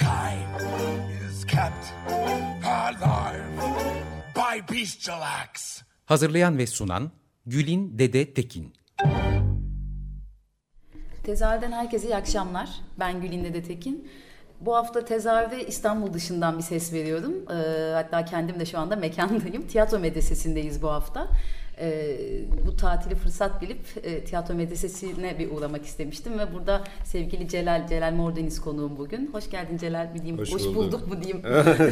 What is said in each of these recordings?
Mankind is kept alive by bestial acts. Hazırlayan ve sunan Gülin Dede Tekin. Tezahürden herkese iyi akşamlar. Ben Gülin Dede Tekin. Bu hafta tezahürde İstanbul dışından bir ses veriyorum. Ee, hatta kendim de şu anda mekandayım. Tiyatro medresesindeyiz bu hafta. Ee, bu tatili fırsat bilip e, tiyatro medresesine bir uğramak istemiştim ve burada sevgili Celal, Celal Mordeniz konuğum bugün. Hoş geldin Celal bir diyeyim. Hoş Hoş, bulduk mu diyeyim.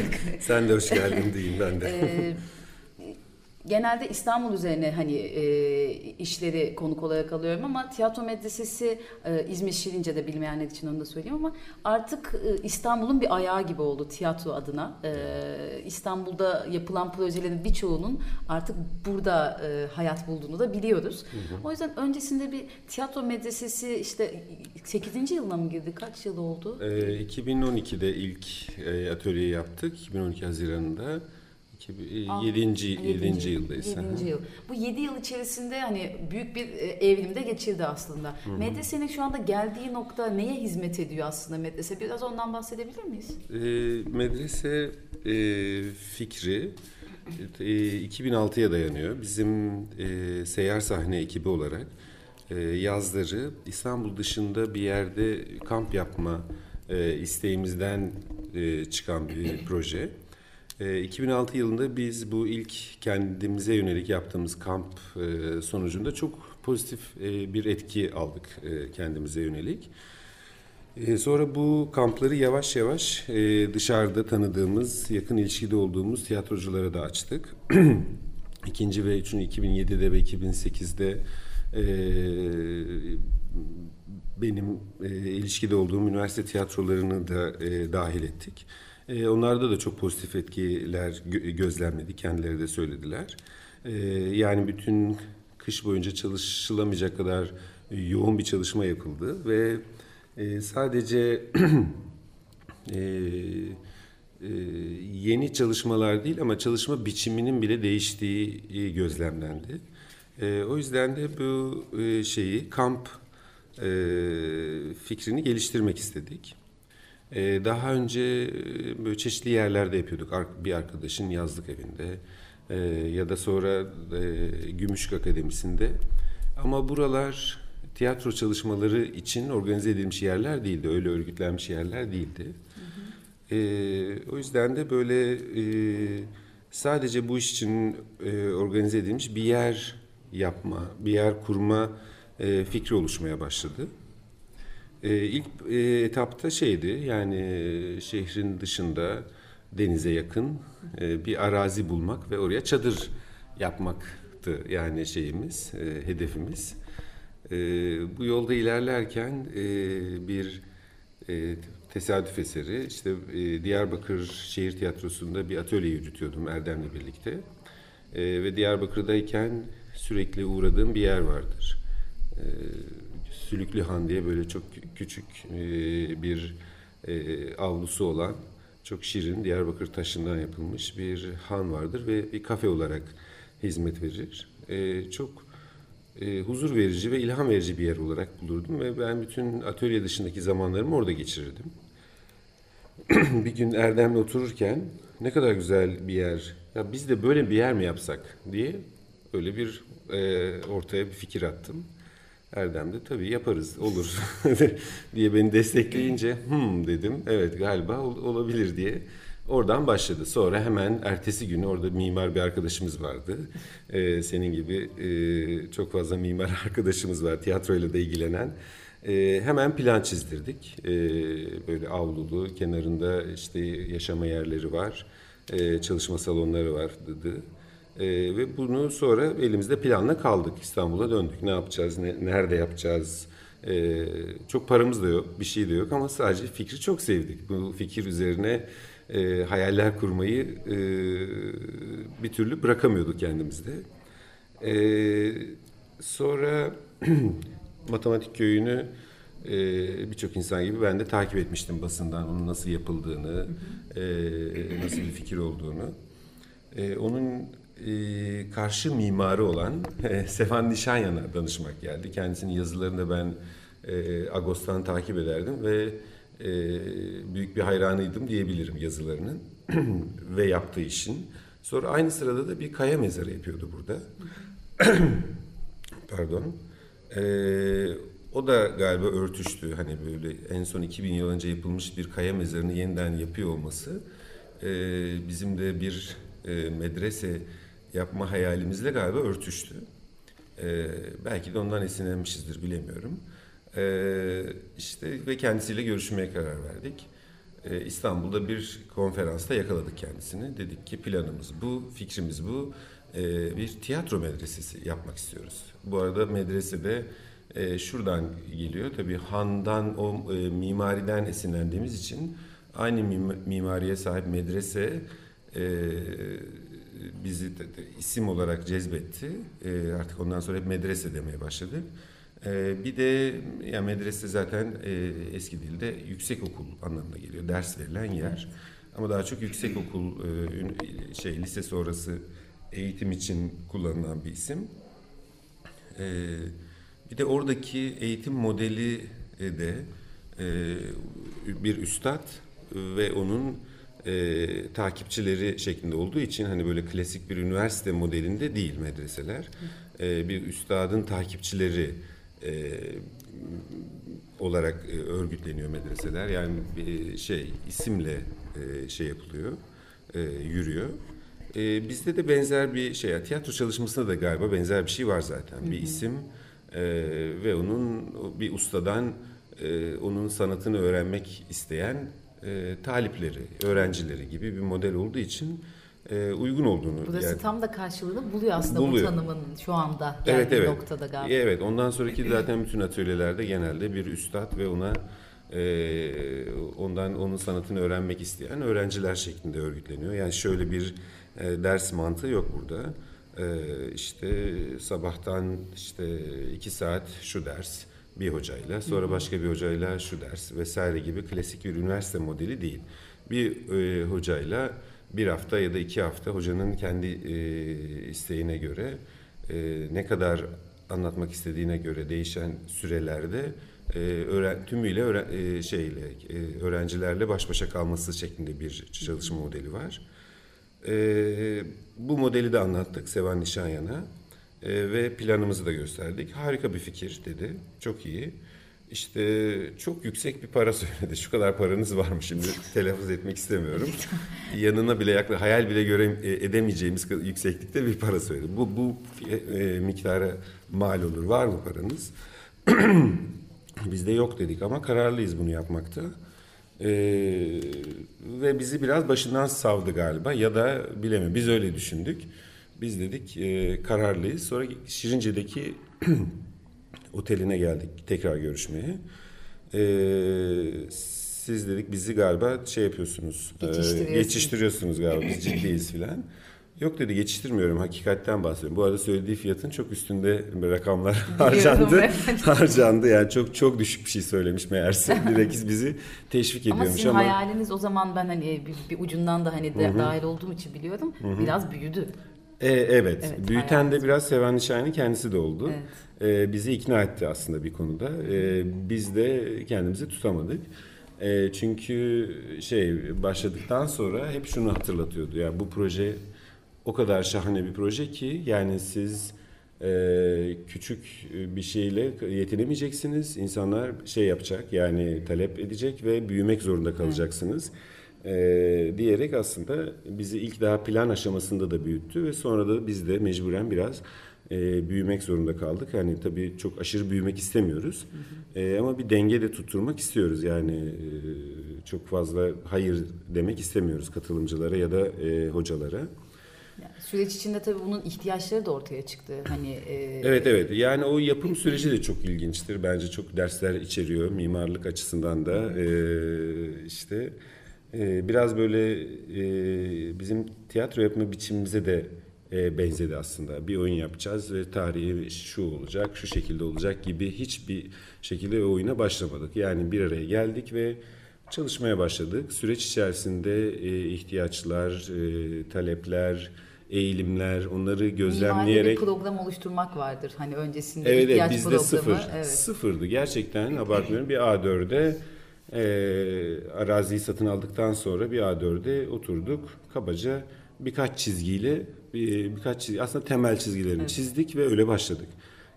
Sen de hoş geldin diyeyim ben de. Ee, genelde İstanbul üzerine hani e, işleri konuk olarak alıyorum ama tiyatro medresesi e, İzmir Şirince'de bilmeyenler için onu da söyleyeyim ama artık e, İstanbul'un bir ayağı gibi oldu tiyatro adına. E, İstanbul'da yapılan projelerin birçoğunun artık burada e, hayat bulduğunu da biliyoruz. O yüzden öncesinde bir tiyatro medresesi işte 8. yılına mı girdi? Kaç yıl oldu? Ee, 2012'de ilk e, atölyeyi yaptık. 2012 Haziran'da. 7. 7. yıldayız. 7. yıl. Bu 7 yıl içerisinde hani büyük bir e, evrimde geçirdi aslında. Medresenin şu anda geldiği nokta neye hizmet ediyor aslında medrese? Biraz ondan bahsedebilir miyiz? Ee, medrese e, fikri e, 2006'ya dayanıyor. Bizim e, seyyar sahne ekibi olarak e, yazları İstanbul dışında bir yerde kamp yapma e, isteğimizden e, çıkan bir proje. E, 2006 yılında biz bu ilk kendimize yönelik yaptığımız kamp e, sonucunda çok pozitif e, bir etki aldık e, kendimize yönelik. Sonra bu kampları yavaş yavaş dışarıda tanıdığımız, yakın ilişkide olduğumuz tiyatroculara da açtık. İkinci ve üçüncü 2007'de ve 2008'de e, benim ilişkide olduğum üniversite tiyatrolarını da dahil ettik. E, onlarda da çok pozitif etkiler gö- gözlemledik, kendileri de söylediler. E, yani bütün kış boyunca çalışılamayacak kadar yoğun bir çalışma yapıldı ve e, sadece e, e, yeni çalışmalar değil ama çalışma biçiminin bile değiştiği e, gözlemlendi. E, o yüzden de bu şeyi kamp fikrini geliştirmek istedik. E, daha önce e, böyle çeşitli yerlerde yapıyorduk. Bir arkadaşın yazlık evinde e, ya da sonra e, Gümüşlük Akademisi'nde. Ama buralar tiyatro çalışmaları için organize edilmiş yerler değildi. Öyle örgütlenmiş yerler değildi. E, o yüzden de böyle e, sadece bu iş için e, organize edilmiş bir yer yapma, bir yer kurma e, fikri oluşmaya başladı. E, ilk e, etapta şeydi yani e, şehrin dışında denize yakın e, bir arazi bulmak ve oraya çadır yapmaktı yani şeyimiz, e, hedefimiz. E, bu yolda ilerlerken e, bir e, tesadüf eseri işte e, Diyarbakır Şehir Tiyatrosu'nda bir atölye yürütüyordum Erdem'le birlikte. E, ve Diyarbakır'dayken sürekli uğradığım bir yer vardır. E, Sülüklü Han diye böyle çok kü- küçük e, bir e, avlusu olan çok şirin Diyarbakır taşından yapılmış bir han vardır ve bir kafe olarak hizmet verir. E, çok huzur verici ve ilham verici bir yer olarak bulurdum ve ben bütün atölye dışındaki zamanlarımı orada geçirirdim. bir gün Erdem'le otururken ne kadar güzel bir yer. Ya biz de böyle bir yer mi yapsak diye öyle bir e, ortaya bir fikir attım. Erdem de tabii yaparız olur diye beni destekleyince hmm dedim. Evet galiba ol- olabilir diye. Oradan başladı. Sonra hemen ertesi günü orada mimar bir arkadaşımız vardı. Ee, senin gibi e, çok fazla mimar arkadaşımız var tiyatroyla da ilgilenen. Ee, hemen plan çizdirdik. Ee, böyle avlulu, kenarında işte yaşama yerleri var, ee, çalışma salonları var Ee, ve bunu sonra elimizde planla kaldık. İstanbul'a döndük. Ne yapacağız, ne, nerede yapacağız, E, çok paramız da yok, bir şey de yok ama sadece fikri çok sevdik. Bu fikir üzerine e, hayaller kurmayı e, bir türlü bırakamıyorduk kendimizde. E, sonra matematik köyünü e, birçok insan gibi ben de takip etmiştim basından onun nasıl yapıldığını, e, nasıl bir fikir olduğunu. E, onun e, karşı mimarı olan e, Sevan Nişanyan'a danışmak geldi. Kendisinin yazılarını ben e, Agos'tan takip ederdim ve e, büyük bir hayranıydım diyebilirim yazılarının ve yaptığı işin. Sonra aynı sırada da bir kaya mezarı yapıyordu burada. Pardon. Ee, o da galiba örtüştü. Hani böyle en son 2000 yıl önce yapılmış bir kaya mezarını yeniden yapıyor olması e, bizim de bir e, medrese yapma hayalimizle galiba örtüştü. E, belki de ondan esinlenmişizdir bilemiyorum. E, işte ve kendisiyle görüşmeye karar verdik. E, İstanbul'da bir konferansta yakaladık kendisini. Dedik ki planımız bu, fikrimiz bu. E, bir tiyatro medresesi yapmak istiyoruz. Bu arada medresede e, şuradan geliyor. Tabii Han'dan, o e, mimariden esinlendiğimiz için aynı mim- mimariye sahip medrese e, bizi de, de, isim olarak cezbetti. E, artık ondan sonra hep medrese demeye başladık. E, bir de ya medrese zaten e, eski dilde yüksek okul anlamına geliyor. Ders verilen yer. Ama daha çok yüksek okul e, şey lise sonrası eğitim için kullanılan bir isim. E, bir de oradaki eğitim modeli de e, bir üstad ve onun e, takipçileri şeklinde olduğu için hani böyle klasik bir üniversite modelinde değil medreseler. E, bir üstadın takipçileri e, olarak e, örgütleniyor medreseler. Yani bir şey isimle e, şey yapılıyor, e, yürüyor. E, bizde de benzer bir şey, yani tiyatro çalışmasında da galiba benzer bir şey var zaten. Bir isim e, ve onun bir ustadan e, onun sanatını öğrenmek isteyen e, talipleri, öğrencileri gibi bir model olduğu için e, uygun olduğunu. Burası yani- tam da karşılığını buluyor aslında Buluyor. bu tanımın şu anda geldiği Evet evet. noktada galiba. Evet ondan sonraki zaten bütün atölyelerde genelde bir üstad ve ona e, ondan onun sanatını öğrenmek isteyen öğrenciler şeklinde örgütleniyor. Yani şöyle bir e, ders mantığı yok burada. E, işte sabahtan işte iki saat şu ders bir hocayla sonra başka bir hocayla şu ders vesaire gibi klasik bir üniversite modeli değil. Bir e, hocayla bir hafta ya da iki hafta hocanın kendi e, isteğine göre e, ne kadar anlatmak istediğine göre değişen sürelerde e, öğren, tümüyle öğren, e, şeyle e, öğrencilerle baş başa kalması şeklinde bir çalışma modeli var. E, bu modeli de anlattık Sevan Nişanyan'a E, ve planımızı da gösterdik. Harika bir fikir dedi. Çok iyi. İşte çok yüksek bir para söyledi. Şu kadar paranız var mı şimdi telaffuz etmek istemiyorum. Yanına bile yakla hayal bile göre e, edemeyeceğimiz yükseklikte bir para söyledi. Bu bu e, e, miktara mal olur. Var mı paranız? Biz de yok dedik ama kararlıyız bunu yapmakta. Ee, ve bizi biraz başından savdı galiba ya da bilemiyorum biz öyle düşündük. Biz dedik e, kararlıyız. Sonra Şirince'deki oteline geldik tekrar görüşmeye. Ee, siz dedik bizi galiba şey yapıyorsunuz. e, Geçiştiriyorsunuz. geçiştiriyorsunuz galiba biz ciddiyiz filan. Yok dedi geçiştirmiyorum hakikatten bahsediyorum. Bu arada söylediği fiyatın çok üstünde rakamlar harcandı. harcandı yani çok çok düşük bir şey söylemiş meğerse. Bilakis bizi teşvik Ama ediyormuş sizin ama. hayaliniz o zaman ben hani bir, bir ucundan da hani de, dahil olduğum için biliyorum. Biraz büyüdü. E, evet. Evet, Büyüten hayat. de biraz Sevan Nişani kendisi de oldu. E, bizi ikna etti aslında bir konuda. E, biz de kendimizi tutamadık. E, çünkü şey başladıktan sonra hep şunu hatırlatıyordu. Yani bu proje o kadar şahane bir proje ki yani siz e, küçük bir şeyle yetinemeyeceksiniz. İnsanlar şey yapacak yani talep edecek ve büyümek zorunda kalacaksınız. E, diyerek aslında bizi ilk daha plan aşamasında da büyüttü ve sonra da biz de mecburen biraz e, büyümek zorunda kaldık. Yani tabii çok aşırı büyümek istemiyoruz. E, ama bir denge de tutturmak istiyoruz. Yani e, çok fazla hayır demek istemiyoruz katılımcılara ya da e, hocalara. Süreç içinde tabii bunun ihtiyaçları da ortaya çıktı. Hani e, Evet evet yani o yapım süreci de çok ilginçtir. Bence çok dersler içeriyor mimarlık açısından da Ee, işte e, biraz böyle e, bizim tiyatro yapma biçimimize de e, benzedi aslında. Bir oyun yapacağız ve tarihi şu olacak, şu şekilde olacak gibi hiçbir şekilde o oyuna başlamadık. Yani bir araya geldik ve çalışmaya başladık. Süreç içerisinde e, ihtiyaçlar, e, talepler, eğilimler onları mimari bir gözlemleyerek program oluşturmak vardır. Hani öncesinde Evet, evet ihtiyaç bizde programı. sıfır. Evet. Sıfırdı gerçekten abartmıyorum. Bir A4'e e, araziyi satın aldıktan sonra bir A4'e oturduk. Kabaca birkaç çizgiyle bir, birkaç çizgi, aslında temel çizgilerini çizdik ve öyle başladık.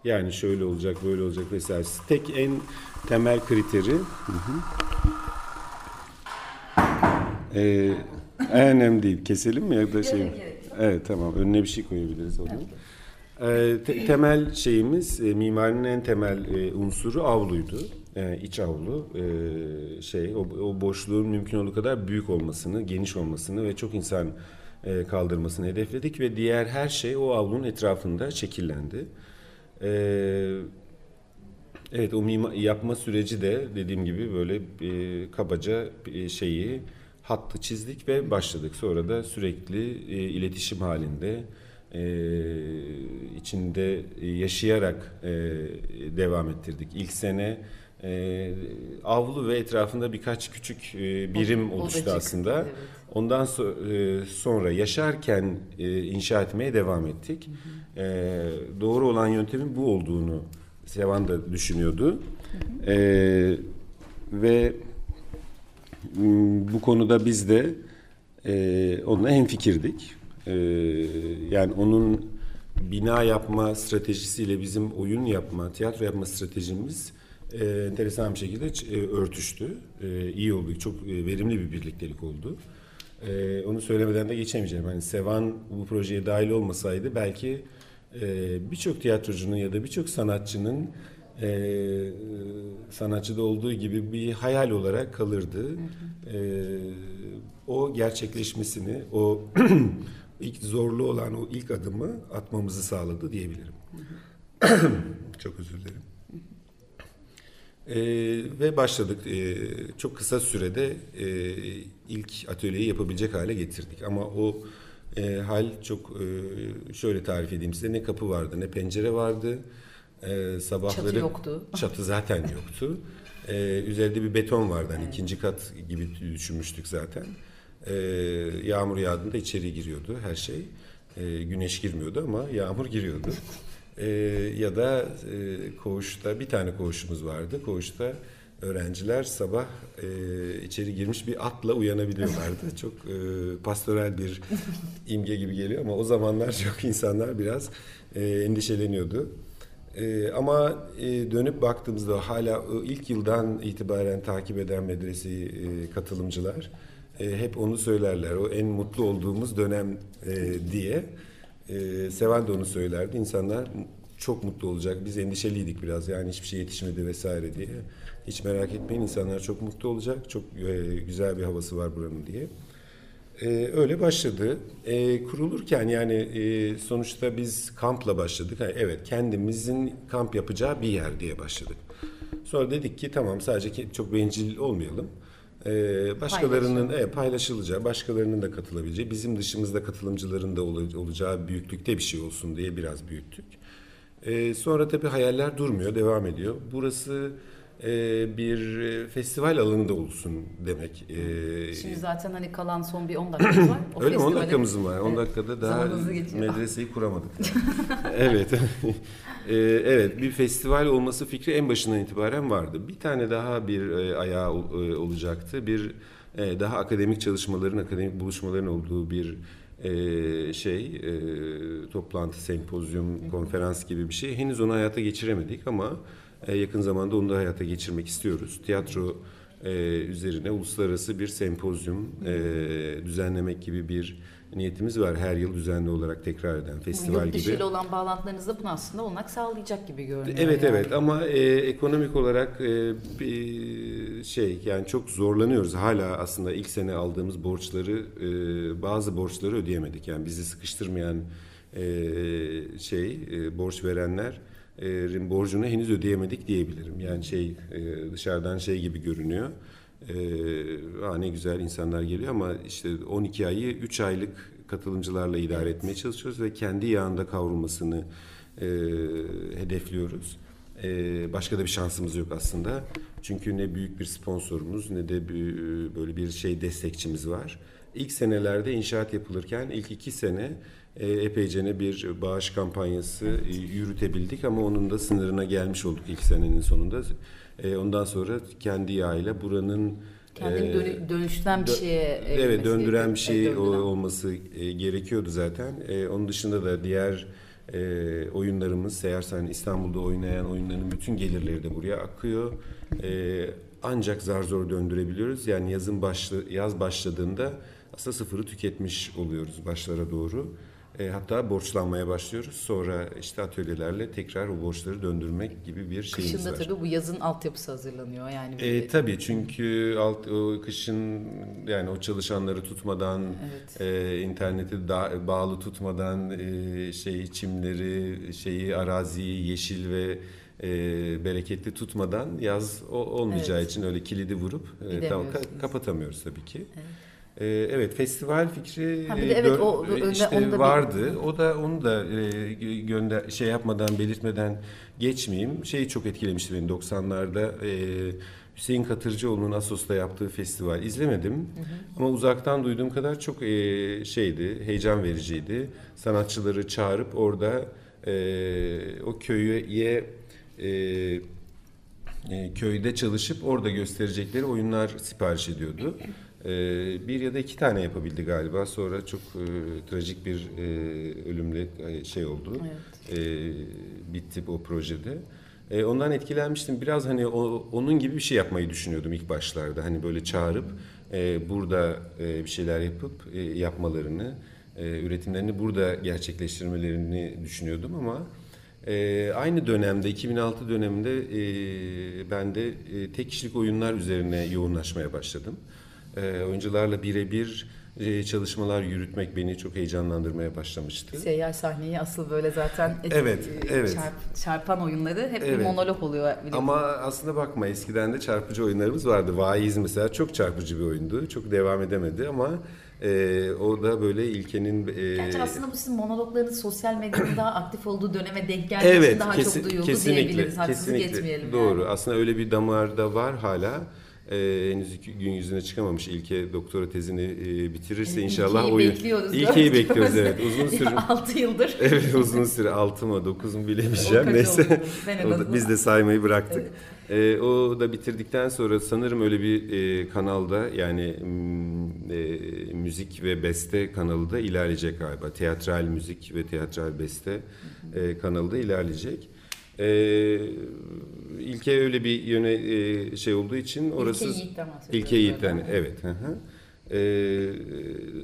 Yani şöyle olacak, böyle olacak vesaire. Tek en temel kriteri Hı hı. Ee, en önemli değil. Keselim mi ya da şey mi? Evet tamam. Önüne bir şey koyabiliriz onun. Ee, te- temel şeyimiz e, mimarinin en temel e, unsuru avluydu. Yani iç avlu e, şey o, boşluğun mümkün olduğu kadar büyük olmasını, geniş olmasını ve çok insan e, kaldırmasını hedefledik ve diğer her şey o avlunun etrafında şekillendi. Ee, Evet o yapma süreci de dediğim gibi böyle e, kabaca e, şeyi hattı çizdik ve başladık. Sonra da sürekli e, iletişim halinde e, içinde e, yaşayarak e, devam ettirdik. İlk sene e, avlu ve etrafında birkaç küçük e, birim oluştu Odacık, aslında. evet. Ondan so- e, sonra yaşarken e, inşa etmeye devam ettik. E, doğru olan yöntemin bu olduğunu Sevan da düşünüyordu. E, ve m, bu konuda biz de e, onunla hemfikirdik. E, yani onun bina yapma stratejisiyle bizim oyun yapma, tiyatro yapma stratejimiz e, enteresan bir şekilde e, örtüştü. E, iyi oldu, çok e, verimli bir birliktelik oldu. E, onu söylemeden de geçemeyeceğim. Hani Sevan bu projeye dahil olmasaydı belki e, birçok tiyatrocunun ya da birçok sanatçının e, sanatçıda olduğu gibi bir hayal olarak kalırdı. E, o gerçekleşmesini, o ilk zorlu olan o ilk adımı atmamızı sağladı diyebilirim. Çok özür dilerim. Ee, ve başladık. Ee, çok kısa sürede e, ilk atölyeyi yapabilecek hale getirdik. Ama o e, hal çok e, şöyle tarif edeyim size. Ne kapı vardı, ne pencere vardı. Ee, sabahları Çatı yoktu. Çatı zaten yoktu. Ee, üzerinde bir beton vardı. Hani ikinci kat gibi düşünmüştük zaten. Ee, yağmur yağdığında içeri giriyordu her şey. Ee, güneş girmiyordu ama yağmur giriyordu. Ee, ya da e, koğuşta bir tane koğuşumuz vardı. Koğuşta öğrenciler sabah e, içeri girmiş bir atla uyanabiliyorlardı. Çok e, pastoral bir imge gibi geliyor ama o zamanlar çok insanlar biraz e, endişeleniyordu. Ee, ama e, dönüp baktığımızda hala ilk yıldan itibaren takip eden medreseyi e, katılımcılar e, hep onu söylerler. O en mutlu olduğumuz dönem e, diye. E, Seven de onu söylerdi. İnsanlar çok mutlu olacak. Biz endişeliydik biraz yani hiçbir şey yetişmedi vesaire diye. Hiç merak etmeyin insanlar çok mutlu olacak. Çok e, güzel bir havası var buranın diye. Ee, öyle başladı. Ee, kurulurken yani e, sonuçta biz kampla başladık. Ha, evet kendimizin kamp yapacağı bir yer diye başladık. Sonra dedik ki tamam sadece çok bencil olmayalım. Ee, başkalarının evet, paylaşılacağı, başkalarının da katılabileceği, bizim dışımızda katılımcıların da ol- olacağı büyüklükte bir şey olsun diye biraz büyüttük. Ee, sonra tabii hayaller durmuyor, devam ediyor. Burası e, bir e, festival alanı da olsun demek. Ee, Şimdi zaten hani kalan son bir 10 dakikamız var. O Öyle mi? 10 festivale- dakikamız mı var? 10 Evet. dakikada daha medreseyi kuramadık. evet. Evet, bir festival olması fikri en başından itibaren vardı. Bir tane daha bir e, ayağı ol- e, olacaktı. Bir e, daha akademik çalışmaların, akademik buluşmaların olduğu bir e, şey, e, toplantı, sempozyum, konferans gibi bir şey. Henüz onu hayata geçiremedik ama e, yakın zamanda onu da hayata geçirmek istiyoruz. Tiyatro e, üzerine uluslararası bir sempozyum e, düzenlemek gibi bir niyetimiz var. Her yıl düzenli olarak tekrar eden festival Yurt gibi. ile olan bağlantılarınızda bunu aslında olanak sağlayacak gibi görünüyor. Evet yani. evet ama e, ekonomik olarak e, bir şey yani çok zorlanıyoruz. Hala aslında ilk sene aldığımız borçları e, bazı borçları ödeyemedik. Yani bizi sıkıştırmayan e, şey e, borç verenler e, borcunu henüz ödeyemedik diyebilirim. Yani şey e, dışarıdan şey gibi görünüyor. E, ne güzel insanlar geliyor ama işte 12 ayı 3 aylık katılımcılarla idare etmeye çalışıyoruz ve kendi yağında kavrulmasını e, hedefliyoruz. E, başka da bir şansımız yok aslında. Çünkü ne büyük bir sponsorumuz ne de bir, böyle bir şey destekçimiz var. İlk senelerde inşaat yapılırken ilk iki sene e, epeyce bir bağış kampanyası e, yürütebildik ama onun da sınırına gelmiş olduk ilk senenin sonunda. E, ondan sonra kendi yağıyla buranın Kendini dönü, dönüşten bir şeye evet döndüren bir şey döndüren. olması gerekiyordu zaten. Onun dışında da diğer oyunlarımız Seyarsan İstanbul'da oynayan oyunların bütün gelirleri de buraya akıyor. Ancak zar zor döndürebiliyoruz. Yani yazın başlı yaz başladığında aslında sıfırı tüketmiş oluyoruz başlara doğru. E, hatta borçlanmaya başlıyoruz. Sonra işte atölyelerle tekrar o borçları döndürmek gibi bir şeyimiz Kışında var. Kışında tabii bu yazın altyapısı hazırlanıyor yani. E, tabii çünkü alt, o kışın yani o çalışanları tutmadan, evet. e, interneti da, bağlı tutmadan e, şey çimleri, şeyi araziyi yeşil ve e, bereketli tutmadan yaz o, olmayacağı evet. için öyle kilidi vurup e, tam, ka, kapatamıyoruz tabii ki. Evet. Ee, evet festival fikri ha, bir de evet, gör, o, önde, işte vardı. Bir... O da onu da e, gönder şey yapmadan belirtmeden geçmeyeyim. Şeyi çok etkilemişti beni 90'larda. E, Hüseyin Katırcıoğlu'nun Asos'ta yaptığı festival izlemedim. Hı hı. Ama uzaktan duyduğum kadar çok e, şeydi, heyecan vericiydi. Sanatçıları çağırıp orada e, o köye e, e, köyde çalışıp orada gösterecekleri oyunlar sipariş ediyordu. Ee, bir ya da iki tane yapabildi galiba. Sonra çok e, trajik bir e, ölümle e, şey oldu. Evet. E, bitti o projede. E, ondan etkilenmiştim. Biraz hani o, onun gibi bir şey yapmayı düşünüyordum ilk başlarda. Hani böyle çağırıp e, burada e, bir şeyler yapıp e, yapmalarını, e, üretimlerini burada gerçekleştirmelerini düşünüyordum ama e, aynı dönemde 2006 döneminde e, ben de e, tek kişilik oyunlar üzerine yoğunlaşmaya başladım e, oyuncularla birebir e, çalışmalar yürütmek beni çok heyecanlandırmaya başlamıştı. Seyyar sahneyi asıl böyle zaten evet, e, evet. Çarp, çarpan oyunları hep evet. bir monolog oluyor. Ama aslında bakma eskiden de çarpıcı oyunlarımız vardı. Vaiz mesela çok çarpıcı bir oyundu. Çok devam edemedi ama e, o da böyle ilkenin... E, Gerçi aslında bu sizin monologlarınız sosyal medyanın daha aktif olduğu döneme denk geldiği evet, için daha kesin, çok duyuldu kesinlikle, diyebiliriz. Haksızlık kesinlikle, etmeyelim. Doğru. Yani. Aslında öyle bir damarda var hala e, henüz gün yüzüne çıkamamış. İlke doktora tezini e, bitirirse yani inşallah ilkeyi oyun. bekliyoruz. İlkeyi bekliyoruz evet. Uzun süre. 6 yıldır. evet uzun süre 6 mı 9 mu bilemeyeceğim. Neyse. o da, biz de saymayı bıraktık. Evet. E, o da bitirdikten sonra sanırım öyle bir e, kanalda yani e, müzik ve beste kanalı da ilerleyecek galiba. Teatral müzik ve teatral beste e, kanalı da ilerleyecek. E, ilke öyle bir yöne e, şey olduğu için orası İlke Yiğit'ten İlke Yiğit'ten evet. Hı hı. Ee,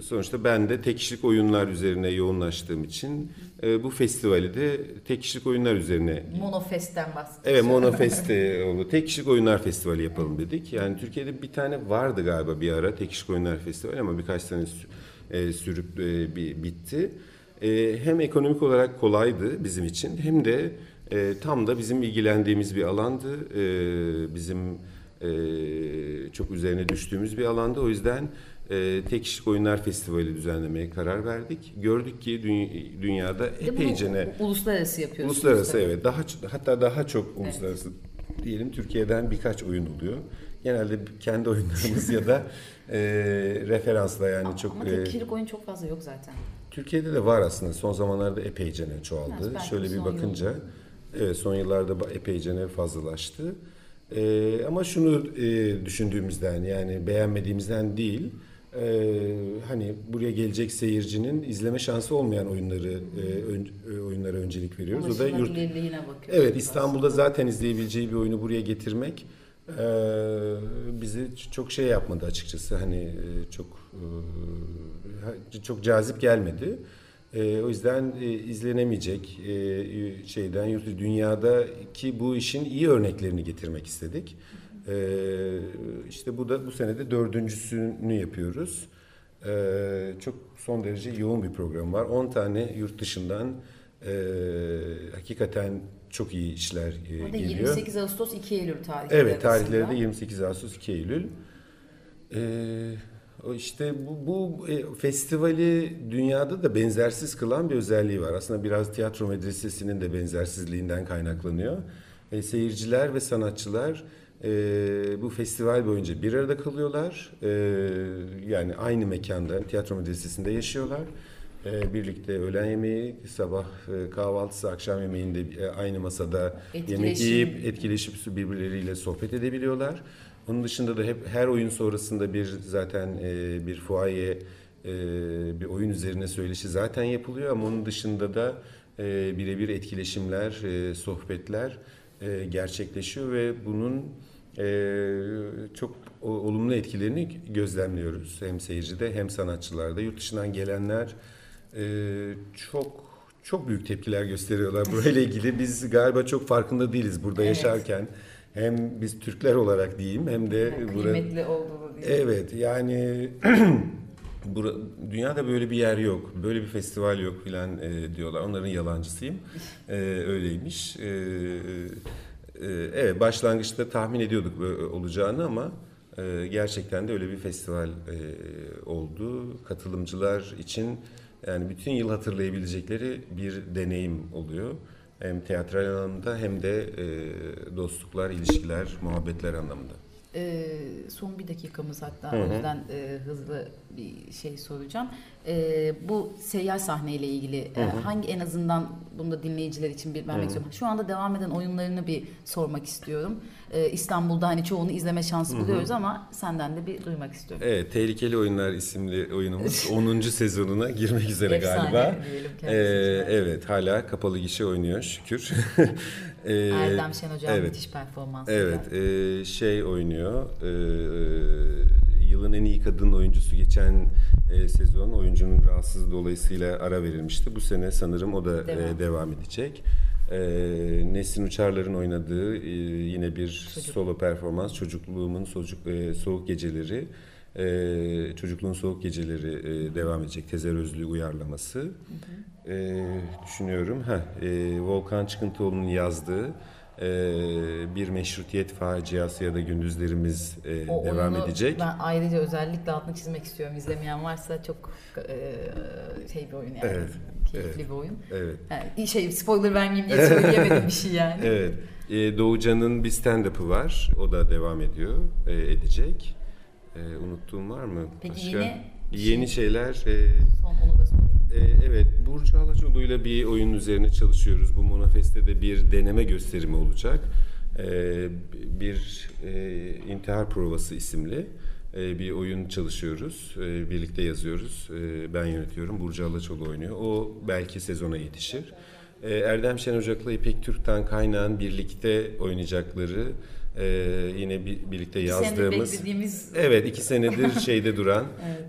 sonuçta ben de tek kişilik oyunlar üzerine yoğunlaştığım için e, bu festivali de tek kişilik oyunlar üzerine Monofest'ten bahsediyorsun. Evet Monofest oldu. Tek kişilik oyunlar festivali yapalım dedik. Yani Türkiye'de bir tane vardı galiba bir ara tek kişilik oyunlar festivali ama birkaç sene e, sürüp e, bitti. E, hem ekonomik olarak kolaydı bizim için hem de e, tam da bizim ilgilendiğimiz bir alandı. E, bizim e, çok üzerine düştüğümüz bir alandı. O yüzden e, Tek Kişilik Oyunlar Festivali düzenlemeye karar verdik. Gördük ki dü- dünyada epeyce uluslararası yapıyorsunuz. Uluslararası evet. Daha hatta daha çok uluslararası evet. diyelim Türkiye'den birkaç oyun oluyor. Genelde kendi oyunlarımız ya da e, referansla yani ama, çok. Ama tek kişilik oyun çok fazla yok zaten. Türkiye'de de var aslında. Son zamanlarda epeyce çoğaldı. Evet, Şöyle bir bakınca. Yıl. Evet son yıllarda epeyce ne fazlalaştı. Ee, ama şunu e, düşündüğümüzden yani beğenmediğimizden değil e, hani buraya gelecek seyircinin izleme şansı olmayan oyunları e, ön, e, oyunlara öncelik veriyoruz. o da yurt Evet İstanbul'da aslında. zaten izleyebileceği bir oyunu buraya getirmek e, bizi çok şey yapmadı açıkçası. Hani e, çok e, çok cazip gelmedi. E, o yüzden e, izlenemeyecek e, şeyden yurt dünyadaki bu işin iyi örneklerini getirmek istedik. E, işte bu da bu senede dördüncüsünü yapıyoruz. E, çok son derece yoğun bir program var. 10 tane yurt dışından e, hakikaten çok iyi işler e, geliyor. 28 Ağustos 2 Eylül tarihleri Evet tarihleri de arasında. 28 Ağustos 2 Eylül. Ee, o işte bu, bu e, festivali dünyada da benzersiz kılan bir özelliği var. Aslında biraz tiyatro medresesinin de benzersizliğinden kaynaklanıyor. E, seyirciler ve sanatçılar e, bu festival boyunca bir arada kalıyorlar. E, yani aynı mekanda tiyatro medresesinde yaşıyorlar. E, birlikte öğlen yemeği, sabah e, kahvaltısı, akşam yemeğinde e, aynı masada yemek Etkileşim. yiyip etkileşip birbirleriyle sohbet edebiliyorlar. Onun dışında da hep her oyun sonrasında bir zaten e, bir fuaye bir oyun üzerine söyleşi zaten yapılıyor ama onun dışında da birebir etkileşimler, sohbetler gerçekleşiyor ve bunun çok olumlu etkilerini gözlemliyoruz hem seyircide hem sanatçılarda. Yurt dışından gelenler e, çok çok büyük tepkiler gösteriyorlar burayla ilgili. Biz galiba çok farkında değiliz burada Evet. yaşarken. Hem biz Türkler olarak diyeyim hem de Yani burada kıymetli olduğunu diye. Evet yani bura, dünyada böyle bir yer yok. Böyle bir festival yok filan e, diyorlar. Onların yalancısıyım. E, öyleymiş. E, e, evet başlangıçta tahmin ediyorduk böyle olacağını ama e, gerçekten de öyle bir festival e, oldu. Katılımcılar için yani bütün yıl hatırlayabilecekleri bir deneyim oluyor. Hem teatral anlamda hem de e, dostluklar, ilişkiler, muhabbetler anlamında. Ee, son bir dakikamız hatta Hı hı. o yüzden e, hızlı bir şey soracağım. Ee, bu seyyar sahneyle ilgili e, hangi en azından bunu da dinleyiciler için bir vermek istiyorum. Şu anda devam eden oyunlarını bir sormak istiyorum. Ee, İstanbul'da hani çoğunu izleme şansı buluyoruz ama senden de bir duymak istiyorum. Evet, Tehlikeli Oyunlar isimli oyunumuz 10. sezonuna girmek üzere Efsane galiba. Ee, evet, hala kapalı gişe oynuyor şükür. Ee, Erdem Şen Hocam evet. müthiş performansı. Evet, e, şey oynuyor. e, yılın en iyi kadın oyuncusu geçen e, sezon oyuncunun rahatsızlığı dolayısıyla ara verilmişti. Bu sene sanırım o da Devam. e, devam edecek. E, Nesrin Uçarlar'ın oynadığı e, yine bir Çocuk. solo performans çocukluğumun çocuk e, soğuk geceleri. E, çocukluğun soğuk geceleri e, devam edecek Tezer Özlü uyarlaması. E, düşünüyorum. Ha, e, Volkan Çıkıntıoğlu'nun yazdığı e, bir meşrutiyet faciası ya da gündüzlerimiz e, O devam oyunu edecek. Ben ayrıca özellikle altını çizmek istiyorum. İzlemeyen varsa çok e, şey bir oyun yani. Evet, Keyifli evet. bir oyun. Evet. Yani şey spoiler vermeyeyim diye söyleyemedim bir şey yani. Evet. E, Doğucan'ın bir stand-up'ı var. O da devam ediyor, e, edecek. E, unuttuğum var mı? Peki yeni- yeni şeyler. e, Son onu da sorayım. E, evet, Burcu Alaçoğlu'yla bir oyun üzerine çalışıyoruz. Bu Monafest'te bir deneme gösterimi olacak. E, bir e, intihar provası isimli e, bir oyun çalışıyoruz. E, birlikte yazıyoruz. Ben yönetiyorum. Burcu Alaçoğlu oynuyor. O belki sezona yetişir. Erdem Şen Ocak'la İpek Türk'ten kaynağın birlikte oynayacakları e, yine bir, birlikte Bir senedir yazdığımız beklediğimiz Evet iki senedir şeyde duran,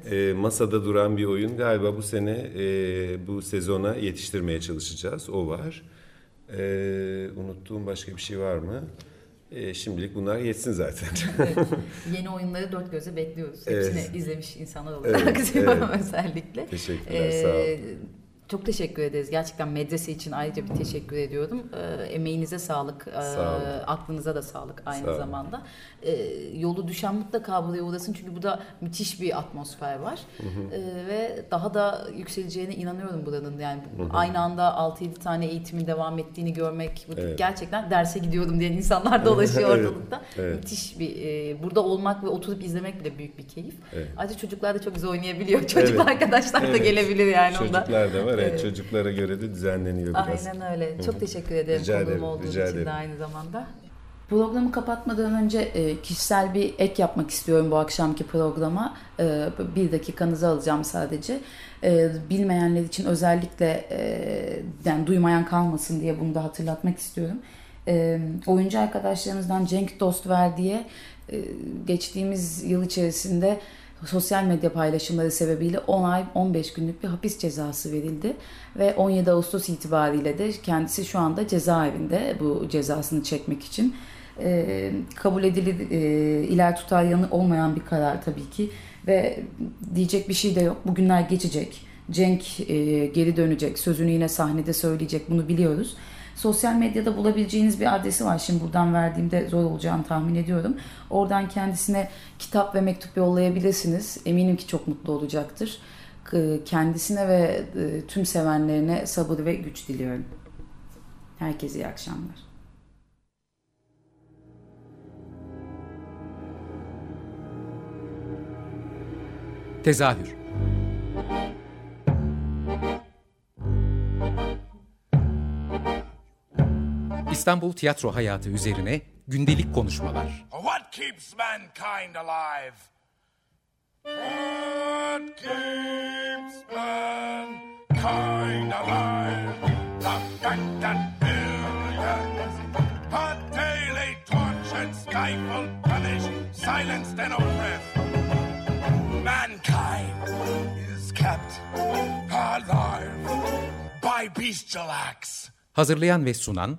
Evet. e, masada duran bir oyun. Galiba bu sene e, bu sezona yetiştirmeye çalışacağız. O var. E, unuttuğum başka bir şey var mı? E, şimdilik bunlar yetsin zaten. evet, yeni oyunları dört gözle bekliyoruz. Evet. Hepsini izlemiş insanlar olarak Evet, evet. özellikle. Teşekkürler, Ee, sağ ol. Çok teşekkür ederiz. Gerçekten medrese için ayrıca bir teşekkür ediyorum. Ee, emeğinize sağlık, ee, Sağ olun. aklınıza da sağlık aynı Sağ olun. zamanda. Ee, yolu düşen mutlaka buraya uğrasın çünkü burada müthiş bir atmosfer var. Ee, ve daha da yükseleceğine inanıyorum buranın. Yani aynı anda 6-7 tane eğitimin devam ettiğini görmek, bu Evet. gerçekten derse gidiyorum diyen insanlar dolaşıyor Evet, ortalıkta. evet. Müthiş bir e, burada olmak ve oturup izlemek bile büyük bir keyif. Evet. Ayrıca çocuklar da çok güzel oynayabiliyor. Çocuk Evet. arkadaşlar da Evet. gelebilir yani onda. Çocuklar da var. Evet, çocuklara göre de düzenleniyor biraz. Aynen öyle. Çok teşekkür ederim Rica konuğum ederim, olduğun rica için ederim. de aynı zamanda. Programı kapatmadan önce e, kişisel bir ek yapmak istiyorum bu akşamki programa. E, bir dakikanızı alacağım sadece. E, bilmeyenler için özellikle yani duymayan kalmasın diye bunu da hatırlatmak istiyorum. Oyuncu arkadaşlarımızdan Cenk Dostver diye e, geçtiğimiz yıl içerisinde sosyal medya paylaşımları sebebiyle 10 ay 15 günlük bir hapis cezası verildi ve 17 Ağustos itibariyle de kendisi şu anda cezaevinde bu cezasını çekmek için. e, kabul edilir e, iler tutar yanı olmayan bir karar tabii ki ve diyecek bir şey de yok. Bugünler geçecek. Cenk e, geri dönecek. Sözünü yine sahnede söyleyecek. Bunu biliyoruz. Sosyal medyada bulabileceğiniz bir adresi var. Şimdi buradan verdiğimde zor olacağını tahmin ediyorum. Oradan kendisine kitap ve mektup yollayabilirsiniz. Eminim ki çok mutlu olacaktır. Kendisine ve e, tüm sevenlerine sabır ve güç diliyorum. Herkese iyi akşamlar. Tezahür İstanbul tiyatro hayatı üzerine gündelik konuşmalar. What keeps mankind alive? What keeps mankind alive? The that billions are daily tortured, stifled, punished, silenced, and oppressed. Mankind is kept alive by bestial acts. Hazırlayan ve sunan